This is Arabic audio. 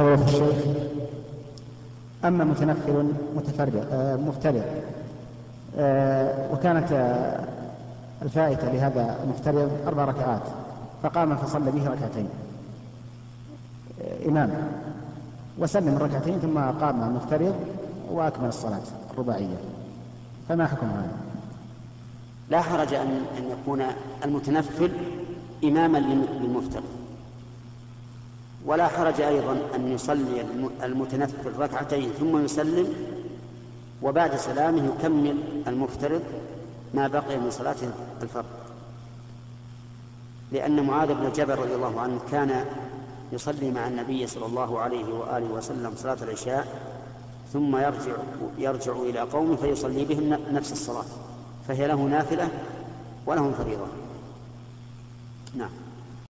فضيلة الشيخ أما متنفل متفرغ آه، مفترض آه، وكانت آه، الفائتة لهذا المفترض أربع ركعات فقام فصلى به ركعتين. إمام. وسلم الركعتين ثم قام المفترض وأكمل الصلاة الرباعية. فما حكم هذا؟ لا حرج أن أن يكون المتنفل إماما للمفترض ولا حرج أيضا أن يصلي المتنفل ركعتين ثم يسلم وبعد سلامه يكمل المفترض ما بقي من صلاة الفرض. لأن معاذ بن جبل رضي الله عنه كان يصلي مع النبي صلى الله عليه وآله وسلم صلاة العشاء ثم يرجع يرجع إلى قومه فيصلي بهم نفس الصلاة. فهي له نافلة ولهم فريضة. نعم.